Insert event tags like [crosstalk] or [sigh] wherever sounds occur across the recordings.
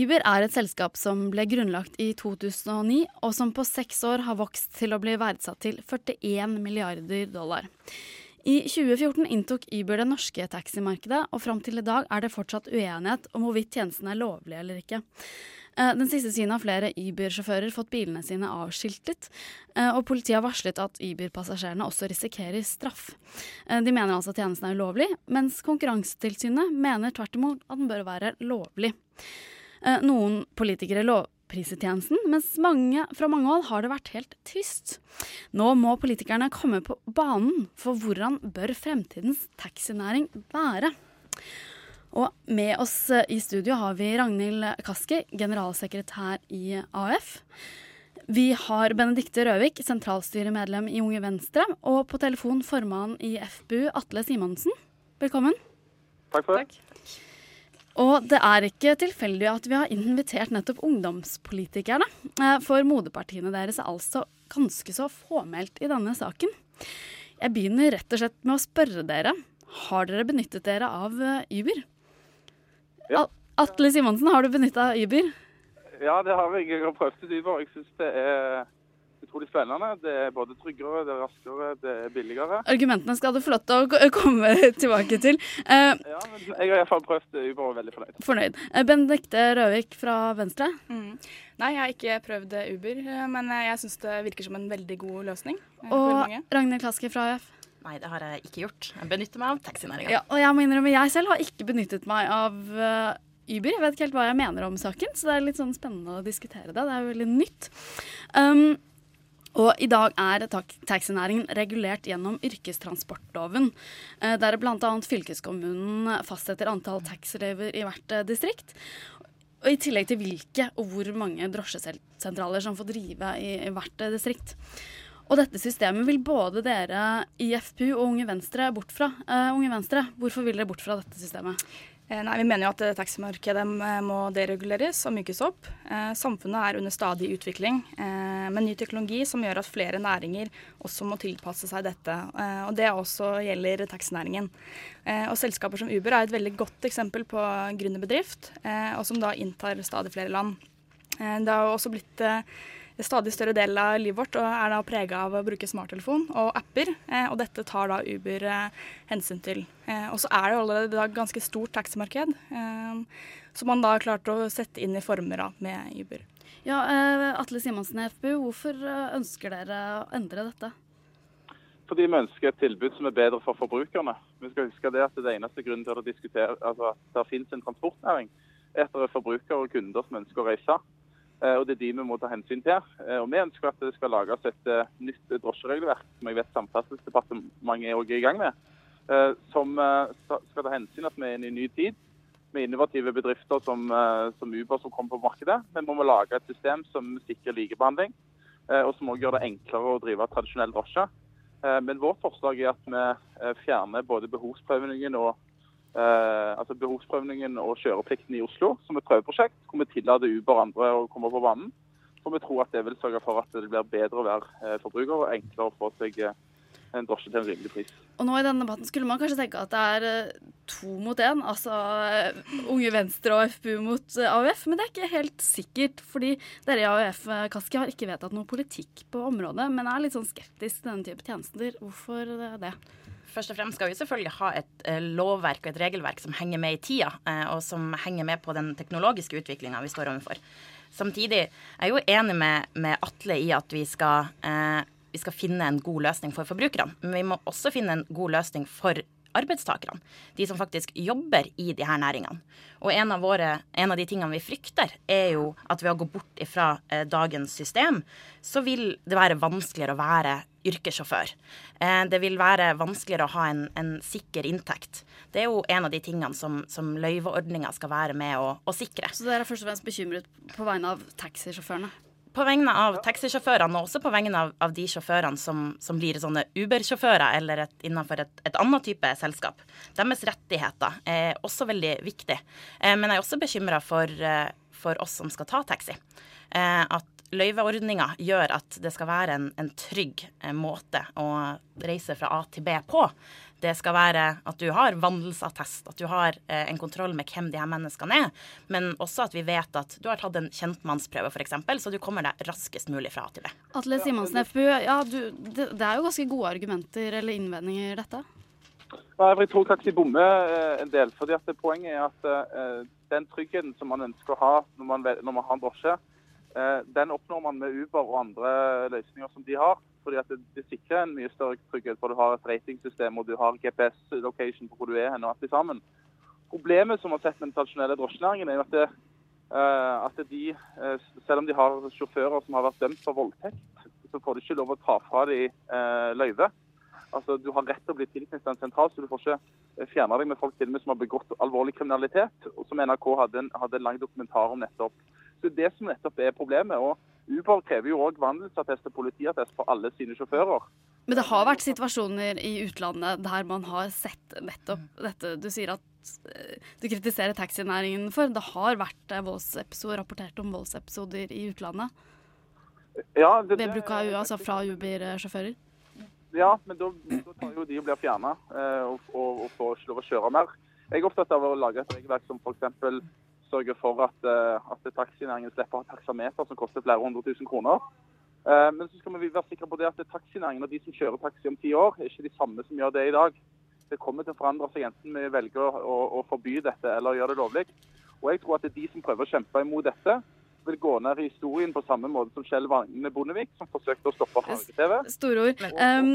Uber er et selskap som ble grunnlagt i 2009, og som på seks år har vokst til å bli verdsatt til 41 milliarder dollar. I 2014 inntok Uber det norske taximarkedet, og fram til i dag er det fortsatt uenighet om hvorvidt tjenesten er lovlig eller ikke. Eh, den siste tiden har flere Uber-sjåfører fått bilene sine avskiltet, eh, og politiet har varslet at Uber-passasjerene også risikerer straff. Eh, de mener altså at tjenesten er ulovlig, mens Konkurransetilsynet mener tvert imot at den bør være lovlig. Noen politikere lovpriser tjenesten, mens mange, fra mange hold har det vært helt tyst. Nå må politikerne komme på banen for hvordan bør fremtidens taxinæring være. Og med oss i studio har vi Ragnhild Kaski, generalsekretær i AF. Vi har Benedikte Røvik, sentralstyremedlem i Unge Venstre, og på telefon formann i FBU, Atle Simonsen. Velkommen. Takk for det. Og det er ikke tilfeldig at vi har invitert nettopp ungdomspolitikerne, eh, for moderpartiene deres er altså ganske så fåmælt i denne saken. Jeg begynner rett og slett med å spørre dere. Har dere benyttet dere av eh, Uber? Ja. Atle Simonsen, har du benytta Uber? Ja, det har jeg. Jeg har prøvd ut Uber. Jeg syns det er utrolig spennende. Det er både tryggere, det er raskere, det er billigere. Argumentene skal du få lov til å [laughs] komme tilbake til. Uh, ja, men jeg har iallfall prøvd Uber og er veldig fornøyd. Fornøyd. Uh, Benedicte Røvik fra Venstre? Mm. Nei, jeg har ikke prøvd Uber, eh, men jeg syns det virker som en veldig god løsning. Og Ragnhild Klaske fra AUF? Nei, det har jeg ikke gjort. Jeg benytter meg av taxinæringa. Ja, og jeg må innrømme, jeg selv har ikke benyttet meg av uh, Uber. Jeg vet ikke helt hva jeg mener om saken, så det er litt sånn spennende å diskutere det. Det er jo veldig nytt. Um, og i dag er taxinæringen regulert gjennom yrkestransportloven, uh, der bl.a. fylkeskommunen fastsetter antall taxilever i hvert uh, distrikt. Og I tillegg til hvilke og hvor mange drosjesentraler som får drive i, hvert distrikt. Og dette systemet vil både dere i FPU og Unge Venstre bort fra. Uh, Unge Venstre, hvorfor vil dere bort fra dette systemet? Eh, nei, Vi mener jo at eh, taximarkedet må dereguleres og mykes opp. Eh, samfunnet er under stadig utvikling eh, med ny teknologi som gjør at flere næringer også må tilpasse seg dette. Eh, og Det også gjelder taxinæringen. Eh, og Selskaper som Uber er et veldig godt eksempel på gründerbedrift, og som da inntar stadig flere land. det har også blitt stadig større del av livet vårt og er da prega av å bruke smarttelefon og apper. Eh, og dette tar da Uber eh, hensyn til. Eh, og så er det allerede da ganske stort taximarked, som man da har klart å sette inn i former av med Uber. Ja, Atle Simonsen i FPU, hvorfor ønsker dere å endre dette? Fordi vi ønsker et tilbud som er bedre for forbrukerne. Vi skal huske det at det eneste grunnen til å diskutere altså at det finnes en transportnæring, er at det er forbrukere og kunder som ønsker å reise. Eh, og Det er de vi må ta hensyn til. Eh, Og Vi ønsker at det skal lages et eh, nytt drosjeregelverk, som jeg vet Samferdselsdepartementet er i gang med. Som skal ta hensyn at vi er inne i ny tid med innovative bedrifter som, som Uber som kommer på markedet. Men vi må lage et system som sikrer likebehandling, og som også gjør det enklere å drive tradisjonell drosje. Men vårt forslag er at vi fjerner både behovsprøvingen og eh, altså behovsprøvningen og kjøreplikten i Oslo som et prøveprosjekt, hvor vi tillater Uber andre å komme på banen. For vi tror at det vil sørge for at det blir bedre å være eh, forbruker og enklere å få seg eh, en drosje til en rimelig pris. Og nå i denne debatten skulle man kanskje tenke at det er eh, to mot én, altså Unge Venstre og FPU mot AUF, men det er ikke helt sikkert. Fordi dere i AUF Kaski, har ikke vedtatt noe politikk på området, men er litt sånn skeptisk til denne type tjenester. Hvorfor det? Først og fremst skal vi selvfølgelig ha et eh, lovverk og et regelverk som henger med i tida, eh, og som henger med på den teknologiske utviklinga vi står overfor. Samtidig er jeg jo enig med, med Atle i at vi skal, eh, vi skal finne en god løsning for forbrukerne. Men vi må også finne en god løsning for arbeidstakerne. De som faktisk jobber i de her næringene. Og en av, våre, en av, de tingene vi frykter, er jo at ved å gå bort ifra eh, dagens system, så vil det være vanskeligere å være yrkessjåfør. Eh, det vil være vanskeligere å ha en, en, sikker inntekt. Det er jo en av de tingene som, som løyveordninga skal være med å, å sikre. Så dere er først og fremst bekymret på vegne av taxisjåførene? på vegne av taxisjåførene, og også på vegne av, av de sjåførene som, som, blir sånne Uber-sjåfører eller et, innenfor et, et, annet type selskap. Deres rettigheter er også veldig viktig. Eh, men jeg er også bekymra for, eh, for, oss som skal ta taxi. Eh, at løyveordninga gjør at det skal være en, en trygg eh, måte å reise fra A til B på. det skal være at du har vandelsattest, at du har eh, en kontroll med hvem de her menneskene er, men også at vi vet at du har tatt en kjentmannsprøve f.eks., så du kommer deg raskest mulig fra A til B. Atle Simonsen, FPU, ja, du, det, det, er jo ganske gode argumenter eller innvendinger, dette? Ja, jeg tror Taxi bommer eh, en del. fordi at Poenget er at den tryggheten som man ønsker å ha når man, når man har en drosje, den oppnår man med Uber og andre løsninger som de har fordi at det, det, sikrer en mye større trygghet. For du har et ratingsystem og du har GPS-location på hvor du er hen og alt sammen. Problemet som har sett den tradisjonelle drosjenæringen, er at, det, uh, at de, uh, selv om de har sjåfører som har vært dømt for voldtekt, så får de ikke lov å ta fra uh, løyve. Altså, Du har rett til å bli tilknyttet en sentral, så du får ikke fjerne deg med folk til og med som har begått alvorlig kriminalitet. og Som NRK hadde en, hadde en lang dokumentar om nettopp. Så Det som nettopp er problemet. og Uber krever jo òg vandelsattest og politiattest for alle sine sjåfører. Men det har vært situasjoner i utlandet der man har sett nettopp dette du sier at eh, du kritiserer taxinæringen for. Det har vært eh, voldsepisoder, rapportert om voldsepisoder i utlandet. Ja, det, Ved bruk av altså fra Uber-sjåfører? Ja, men da, da tar jo de og blir fjerna eh, og, og, og får ikke lov å kjøre mer. Jeg er opptatt av å lage et regelverk som f.eks sørge for at, eh, at taxinæringen slipper å ha taksameter som koster flere hundre tusen kroner. Eh, men så skal vi være sikre på det at taxinæringen og de som kjører taxi om ti år, er ikke de samme som gjør det i dag. Det kommer til å forandre seg enten vi velger å, å forby dette eller gjøre det lovlig. Og jeg tror at det er de som prøver å kjempe imot dette, vil gå ned i historien på samme måte som Kjell Vagne Bondevik, som forsøkte å stoppe farge-TV. Store ord. Um,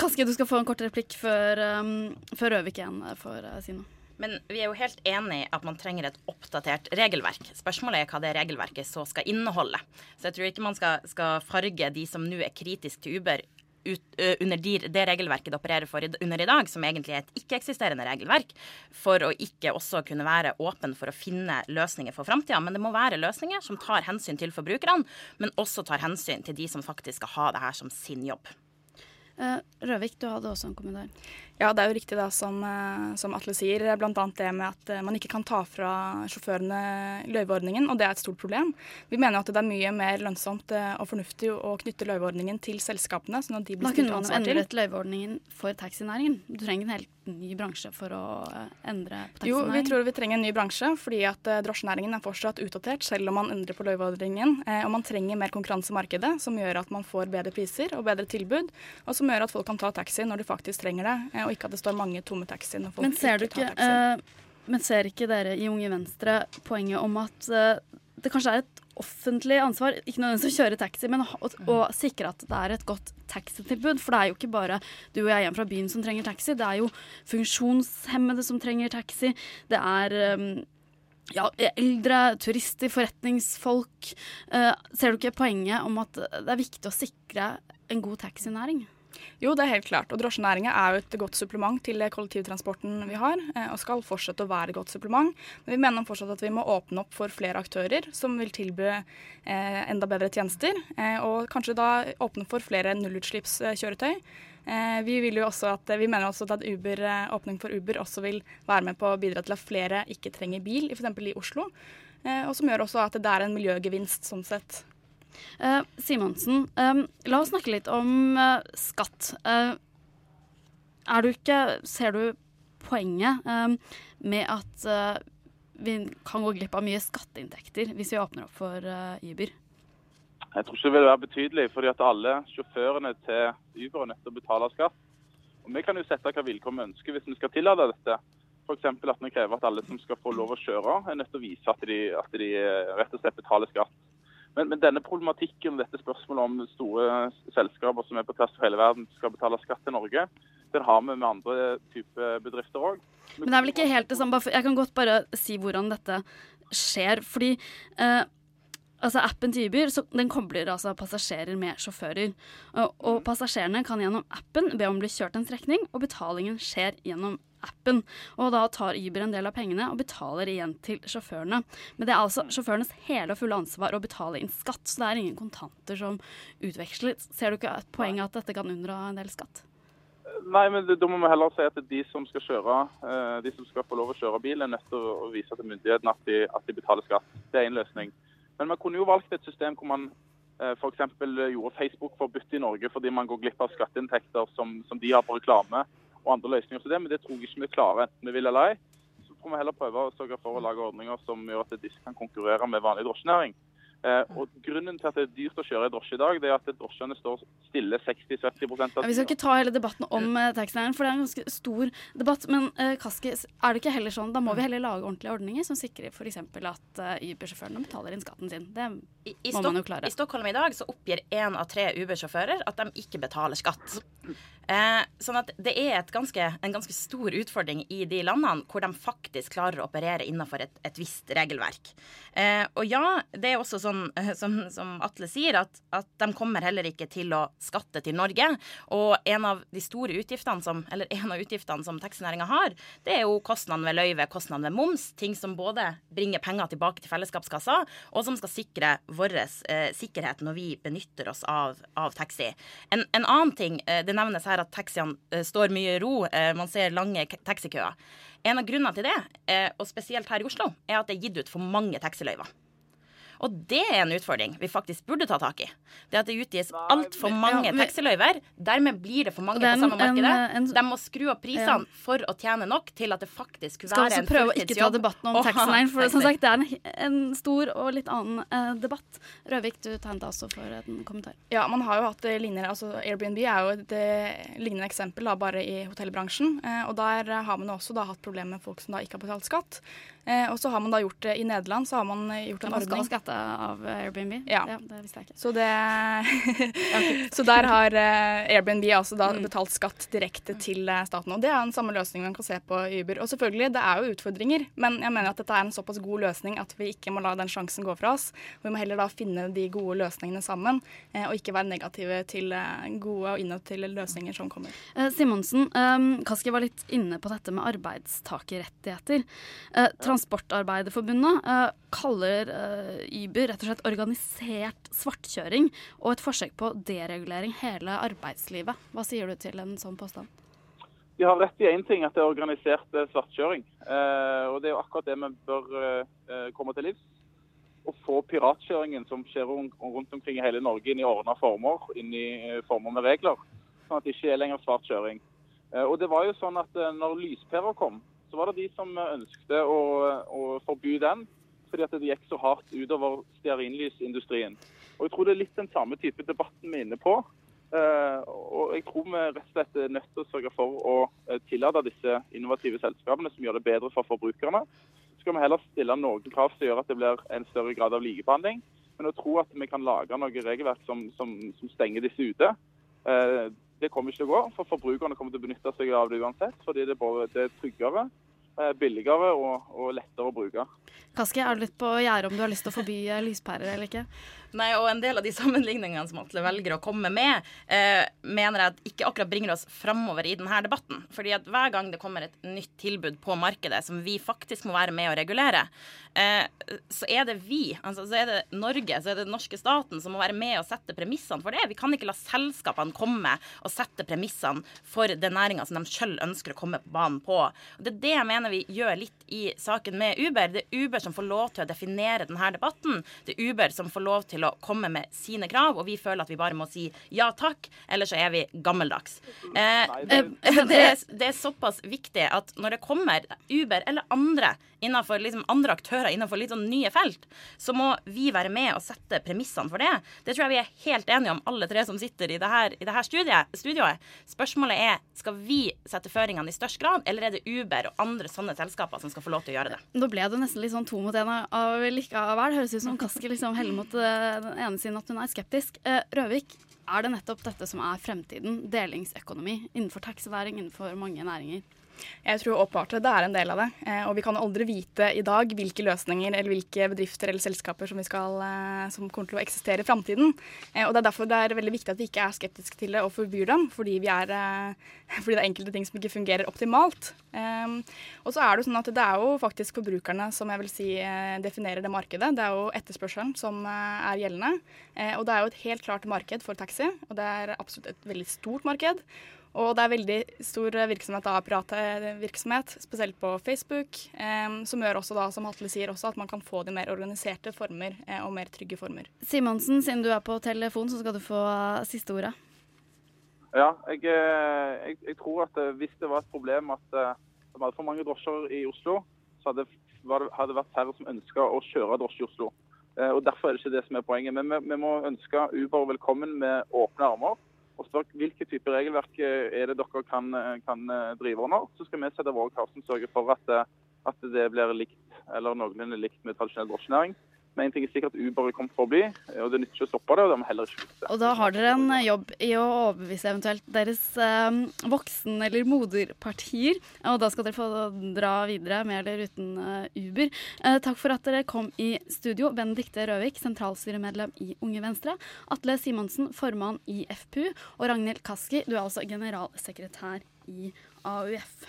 Kaske, du skal få en kort replikk før, um, før Røvik igjen får uh, si noe. Men vi er jo helt enig i at man trenger et oppdatert regelverk. Spørsmålet er hva det regelverket så skal inneholde. Så jeg tror ikke man skal, skal farge de som nå er kritiske til Uber ut, uh, under de, det regelverket det opererer for i, under i dag, som egentlig er et ikke-eksisterende regelverk, for å ikke også kunne være åpen for å finne løsninger for framtida. Men det må være løsninger som tar hensyn til forbrukerne, men også tar hensyn til de som faktisk skal ha det her som sin jobb. Uh, Røvik, du hadde også en kommentar. Ja, det er jo riktig da, som, eh, som Atle sier. Bl.a. det med at eh, man ikke kan ta fra sjåførene løyveordningen, og det er et stort problem. Vi mener at det er mye mer lønnsomt og fornuftig å knytte løyveordningen til selskapene. sånn at de blir Da kunne man endret løyveordningen for taxinæringen. Du trenger en helt ny bransje for å endre på taxinæringen. Jo, vi tror vi trenger en ny bransje, fordi at drosjenæringen er fortsatt utdatert, selv om man endrer på løyveordningen. Og man trenger mer konkurranse i markedet, som gjør at man får bedre priser og bedre tilbud, og som gjør at folk kan ta taxi når de faktisk trenger det og ikke at det står mange tomme taxier men ser ikke taxi. Uh, men ser ikke dere i Unge Venstre poenget om at uh, det kanskje er et offentlig ansvar, ikke nødvendigvis å kjøre taxi, men å, å, å, sikre at det er et godt taxitilbud. For det er jo ikke bare du og jeg hjemme fra byen som trenger taxi, det er jo funksjonshemmede som trenger taxi. Det er um, ja, eldre, turister, forretningsfolk. Uh, ser du ikke poenget om at det er viktig å sikre en god taxinæring? Jo, det er helt klart. Og drosjenæringa er jo et godt supplement til kollektivtransporten vi har, eh, og skal fortsette å være et godt supplement. Men vi mener fortsatt at vi må åpne opp for flere aktører som vil tilby eh, enda bedre tjenester, eh, og kanskje da åpne for flere nullutslippskjøretøy. Vi, vil jo også at, vi mener også at Uber, åpning for Uber også vil være med på å bidra til at flere ikke trenger bil, f.eks. i Oslo. Og som gjør også at det er en miljøgevinst sånn sett. Uh, Simonsen, um, la oss snakke litt om uh, skatt. Uh, er du ikke Ser du poenget um, med at vi kan gå glipp av mye skatteinntekter hvis vi åpner opp for Uber? Jeg tror ikke det vil være betydelig, fordi at alle sjåførene til Uber er nødt til å betale skatt. Og Vi kan jo sette hva vilkår vi ønsker hvis vi skal tillate dette. F.eks. at vi krever at alle som skal få lov å kjøre, er nødt til å vise at de, at de rett og slett betaler skatt. Men, men, denne problematikken dette spørsmålet om store selskaper som er på tvers av hele verden skal betale skatt til Norge, den har vi med andre typer bedrifter òg. Men det er vel ikke helt det samme. Jeg kan godt bare si hvordan dette skjer. Fordi eh, altså appen til Uber den kobler altså passasjerer med sjåfører. Og, og passasjerene kan gjennom appen be om å bli kjørt en strekning, og betalingen skjer gjennom appen. Og da tar Uber en del av pengene og betaler igjen til sjåførene. Men det er altså sjåførenes hele og fulle ansvar å betale inn skatt, så det er ingen kontanter som utveksles. Ser du ikke et poeng at dette kan unndra en del skatt? Nei, men da må vi heller si at de som skal kjøre, eh, de som skal få lov å kjøre bil, er nødt til å vise til myndighetene at de, at de betaler skatt. Det er én løsning. Men man kunne jo valgt et system hvor man Eh, F.eks. gjorde Facebook forbudt i Norge fordi man går glipp av skatteinntekter som, som de har på reklame og andre løsninger til det, men det tror jeg ikke vi klarer enten vi vil eller ei. Så får vi heller prøve å sørge for å lage ordninger som gjør at disse kan konkurrere med vanlig drosjenæring. Eh, og Grunnen til at det er dyrt å kjøre i drosje i dag, det er at drosjene står stille 60-70 av ja, Vi skal ikke ta hele debatten om uh, taxinæringen, for det er en ganske stor debatt. Men uh, Kaski, er det ikke heller sånn, da må vi heller lage ordentlige ordninger som sikrer f.eks. at uh, Uber-sjåførene betaler inn skatten sin. Det I, i må man jo klare. I Stockholm i dag så oppgir én av tre Uber-sjåfører at de ikke betaler skatt. Eh, sånn at det er ganske, en ganske stor utfordring i de landene hvor de faktisk klarer å operere innenfor et, et visst regelverk. Eh, og ja, det er også sånn som, som Atle sier, at, at, de kommer heller ikke til å skatte til Norge. Og en av de store utgiftene som, eller som taxinæringa har, det er jo kostnaden ved løyve, kostnaden ved moms. Ting som både bringer penger tilbake til fellesskapskassa, og som skal sikre vår eh, sikkerhet når vi benytter oss av, av taxi. En, en, annen ting, eh, det nevnes her at taxiene eh, står mye i ro. Eh, man ser lange taxikøer. En av grunnene til det, eh, og spesielt her i Oslo, er at det er gitt ut for mange taxiløyver. Og det er en utfordring vi faktisk burde ta tak i. Det at det utgis altfor mange ja, taxiløyver. Dermed blir det for mange den, på samme markedet. En, en, de må skru opp prisene ja. for å tjene nok til at det faktisk kunne være en fulltidsjobb. Skal også prøve å ikke ta debatten om taxinæringen, for som sagt, det er en, en, stor og litt annen eh, debatt. Røvik, du tegnet også for en kommentar. Ja, man har jo hatt lignende altså Airbnb er jo et uh, lignende eksempel da, bare i hotellbransjen. Eh, og der har man også da, hatt problemer med folk som da ikke har betalt skatt. og så har man da gjort det i Nederland, så har man gjort en ordning av Airbnb? Ja. ja det visste jeg ikke. Så, det, [laughs] så der har uh, Airbnb altså da mm. betalt skatt direkte til uh, staten. Og det er den samme løsningen man kan se på Uber. Og selvfølgelig, det er jo utfordringer, men jeg mener at dette er en såpass god løsning at vi ikke må la den sjansen gå fra oss. Vi må heller da finne de gode løsningene sammen, uh, og ikke være negative til gode og innovative løsninger som kommer. Simonsen, um, Kaski var litt inne på dette med arbeidstakerrettigheter. Transportarbeiderforbundet kaller Uber rett og slett organisert svartkjøring og et forsøk på deregulering hele arbeidslivet. Hva sier du til en sånn påstand? De har rett i én ting, at det er organisert eh, svartkjøring. Eh, og Det er jo akkurat det vi bør eh, komme til livs. Å få piratkjøringen som skjer rundt omkring i hele Norge inn i ordna former, inn i eh, former med regler. Sånn at det ikke er lenger svartkjøring. Eh, og det var jo sånn at eh, når lyspæra kom, så var det de som ønsket å, å forby den fordi at det gikk så hardt utover stearinlysindustrien. Og Jeg tror det er litt den samme type debatten vi er inne på. Uh, og jeg tror vi rett og slett er nødt til å sørge for å uh, tillate disse innovative selskapene som gjør det bedre for forbrukerne. Så skal vi heller stille noen krav som gjør at det blir en større grad av likebehandling. Men å tro at vi kan lage noe regelverk som, som, som stenger disse ute, uh, det kommer ikke til å gå. For forbrukerne kommer til å benytte seg av det uansett. Fordi det er tryggere, billigere og, og lettere å bruke. Kaski, er du litt på gjerdet om du har lyst til å forby eh, lyspærer eller ikke? Nei, og en del av de [laughs] sammenligningene som Atle velger å komme med, eh, mener jeg at ikke akkurat bringer oss framover i denne debatten. Fordi at hver gang det kommer et nytt tilbud på markedet som vi faktisk må være med å regulere, eh, så er det vi, altså så er det Norge, så er det den norske staten som må være med og sette premissene for det. Vi kan ikke la selskapene komme og sette premissene for den næringa som de sjøl ønsker å komme på banen på. Og det er det jeg mener vi gjør litt i saken med Uber. Det er Uber som får lov til å definere denne debatten. Det er Uber som får lov til til å komme med sine krav, og vi føler at vi bare må si ja takk, eller så er vi gammeldags. Eh, [laughs] det, det, er, det, er, såpass viktig at når det kommer Uber eller andre innenfor liksom andre aktører innenfor litt sånn nye felt, så må vi være med og sette premissene for det. Det tror jeg vi er helt enige om, alle tre som sitter i dette, i dette studiet, studioet. Spørsmålet er skal vi sette føringene i størst grad, eller er det Uber og andre sånne selskaper som skal få lov til å gjøre det? Nå ble det nesten litt sånn to mot én av likevel. Høres ut som Kaski liksom heller mot uh, den ene siden at hun er skeptisk. Eh, Røvik, er det nettopp dette som er fremtiden? Delingsøkonomi innenfor taxinæring, innenfor mange næringer? Jeg tror åpenbart det er en del av det. Eh, og vi kan aldri vite i dag hvilke løsninger eller hvilke bedrifter eller selskaper som, skal, eh, som kommer til å eksistere i framtiden. Eh, og det er derfor det er veldig viktig at vi ikke er skeptiske til det og forbyr dem, fordi, er, [laughs] fordi det er enkelte ting som ikke fungerer optimalt. Og så er det sånn at det er jo faktisk forbrukerne som jeg vil si definerer det markedet. Det er jo etterspørselen som er gjeldende. Og det er jo et helt klart marked for taxi, og det er absolutt et veldig stort marked. Og det er veldig stor virksomhet av piratvirksomhet, spesielt på Facebook, eh, som gjør også da, som Hatle sier, også at man kan få de mer organiserte former eh, og mer trygge former. Simonsen, siden du er på telefon, så skal du få siste ordet. Ja, jeg, jeg, jeg tror at hvis det var et problem at det var for mange drosjer i Oslo, så hadde, hadde det vært færre som ønska å kjøre drosje i Oslo. og Derfor er det ikke det som er poenget. Men vi, vi må ønske Uber velkommen med åpne armer og spør hvilke typer regelverk er det dere kan, kan drive under. Så skal vi sette våre krav som sørger for at, at, det blir likt eller noenlunde likt med tradisjonell drosjenæring. Men en ting er sikkert Uber er kommet for å bli, og det nytter ikke å stoppe det. Og det må heller ikke slutte. Og da har dere en jobb i å overbevise eventuelt deres eh, voksen- eller moderpartier. Og da skal dere få dra videre med eller uten uh, Uber. Eh, takk for at dere kom i studio. Benedicte Røvik, sentralstyremedlem i Unge Venstre. Atle Simonsen, formann i FPU. Og Ragnhild Kaski, du er altså generalsekretær i AUF.